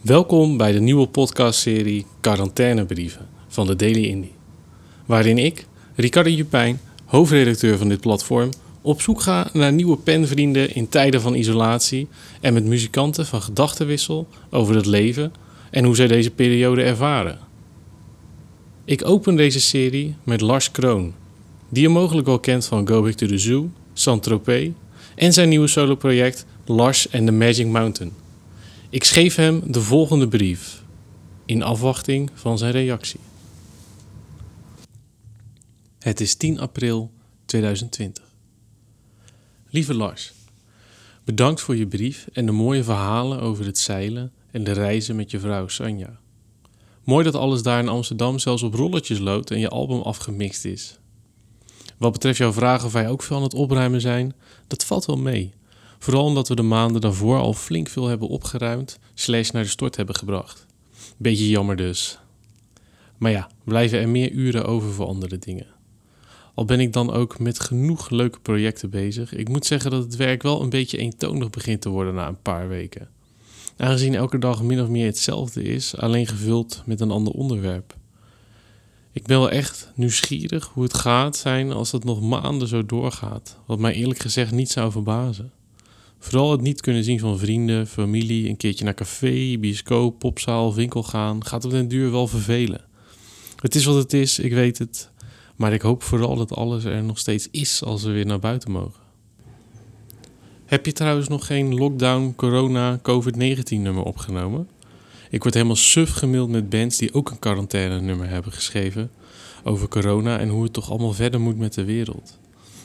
Welkom bij de nieuwe podcastserie Quarantainebrieven van de Daily Indie. Waarin ik, Ricardo Jupijn, hoofdredacteur van dit platform, op zoek ga naar nieuwe penvrienden in tijden van isolatie en met muzikanten van gedachtenwissel over het leven en hoe zij deze periode ervaren. Ik open deze serie met Lars Kroon, die je mogelijk wel kent van Go Back to the Zoo, Saint-Tropez en zijn nieuwe soloproject Lars and the Magic Mountain. Ik schreef hem de volgende brief in afwachting van zijn reactie. Het is 10 april 2020. Lieve Lars, bedankt voor je brief en de mooie verhalen over het zeilen en de reizen met je vrouw Sanja. Mooi dat alles daar in Amsterdam zelfs op rolletjes loopt en je album afgemixt is. Wat betreft jouw vraag of wij ook veel aan het opruimen zijn, dat valt wel mee. Vooral omdat we de maanden daarvoor al flink veel hebben opgeruimd, slash naar de stort hebben gebracht. Beetje jammer dus. Maar ja, blijven er meer uren over voor andere dingen. Al ben ik dan ook met genoeg leuke projecten bezig, ik moet zeggen dat het werk wel een beetje eentonig begint te worden na een paar weken. Aangezien elke dag min of meer hetzelfde is, alleen gevuld met een ander onderwerp. Ik ben wel echt nieuwsgierig hoe het gaat zijn als het nog maanden zo doorgaat, wat mij eerlijk gezegd niet zou verbazen. Vooral het niet kunnen zien van vrienden, familie, een keertje naar café, bioscoop, popzaal, winkel gaan, gaat op den duur wel vervelen. Het is wat het is, ik weet het. Maar ik hoop vooral dat alles er nog steeds is als we weer naar buiten mogen. Heb je trouwens nog geen lockdown, corona, COVID-19 nummer opgenomen? Ik word helemaal suf gemaild met bands die ook een quarantaine nummer hebben geschreven over corona en hoe het toch allemaal verder moet met de wereld.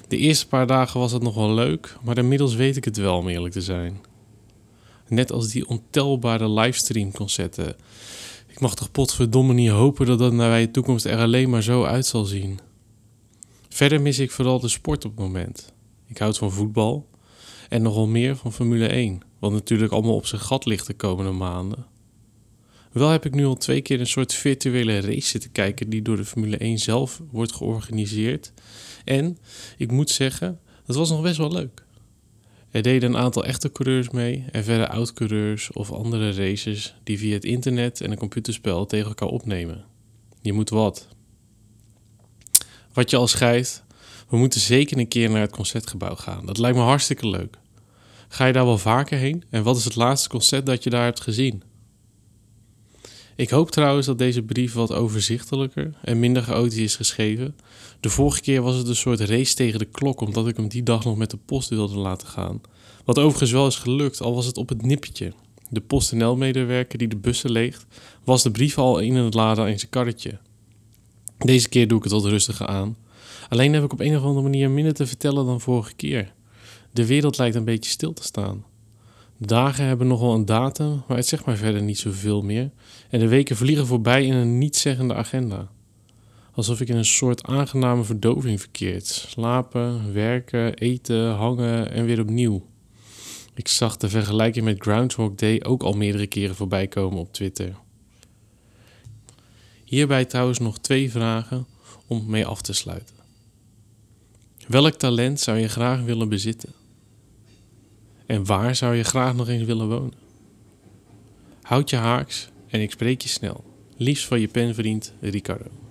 De eerste paar dagen was het nog wel leuk, maar inmiddels weet ik het wel om eerlijk te zijn. Net als die ontelbare livestreamconcerten. Ik mag toch potverdomme niet hopen dat dat naar de toekomst er alleen maar zo uit zal zien. Verder mis ik vooral de sport op het moment. Ik houd van voetbal en nogal meer van Formule 1, wat natuurlijk allemaal op zijn gat ligt de komende maanden. Wel heb ik nu al twee keer een soort virtuele race zitten kijken die door de Formule 1 zelf wordt georganiseerd. En ik moet zeggen, dat was nog best wel leuk. Er deden een aantal echte coureurs mee en verder oud-coureurs of andere racers die via het internet en een computerspel tegen elkaar opnemen. Je moet wat. Wat je al schrijft, we moeten zeker een keer naar het concertgebouw gaan. Dat lijkt me hartstikke leuk. Ga je daar wel vaker heen? En wat is het laatste concert dat je daar hebt gezien? Ik hoop trouwens dat deze brief wat overzichtelijker en minder chaotisch is geschreven. De vorige keer was het een soort race tegen de klok, omdat ik hem die dag nog met de post wilde laten gaan. Wat overigens wel is gelukt, al was het op het nippertje. De PostNL-medewerker die de bussen leegt, was de brief al in het laden in zijn karretje. Deze keer doe ik het wat rustiger aan. Alleen heb ik op een of andere manier minder te vertellen dan vorige keer. De wereld lijkt een beetje stil te staan. Dagen hebben nogal een datum, maar het zegt maar verder niet zoveel meer. En de weken vliegen voorbij in een nietszeggende agenda. Alsof ik in een soort aangename verdoving verkeert. Slapen, werken, eten, hangen en weer opnieuw. Ik zag de vergelijking met Groundhog Day ook al meerdere keren voorbij komen op Twitter. Hierbij trouwens nog twee vragen om mee af te sluiten. Welk talent zou je graag willen bezitten? En waar zou je graag nog eens willen wonen? Houd je haaks en ik spreek je snel. Liefst van je penvriend Ricardo.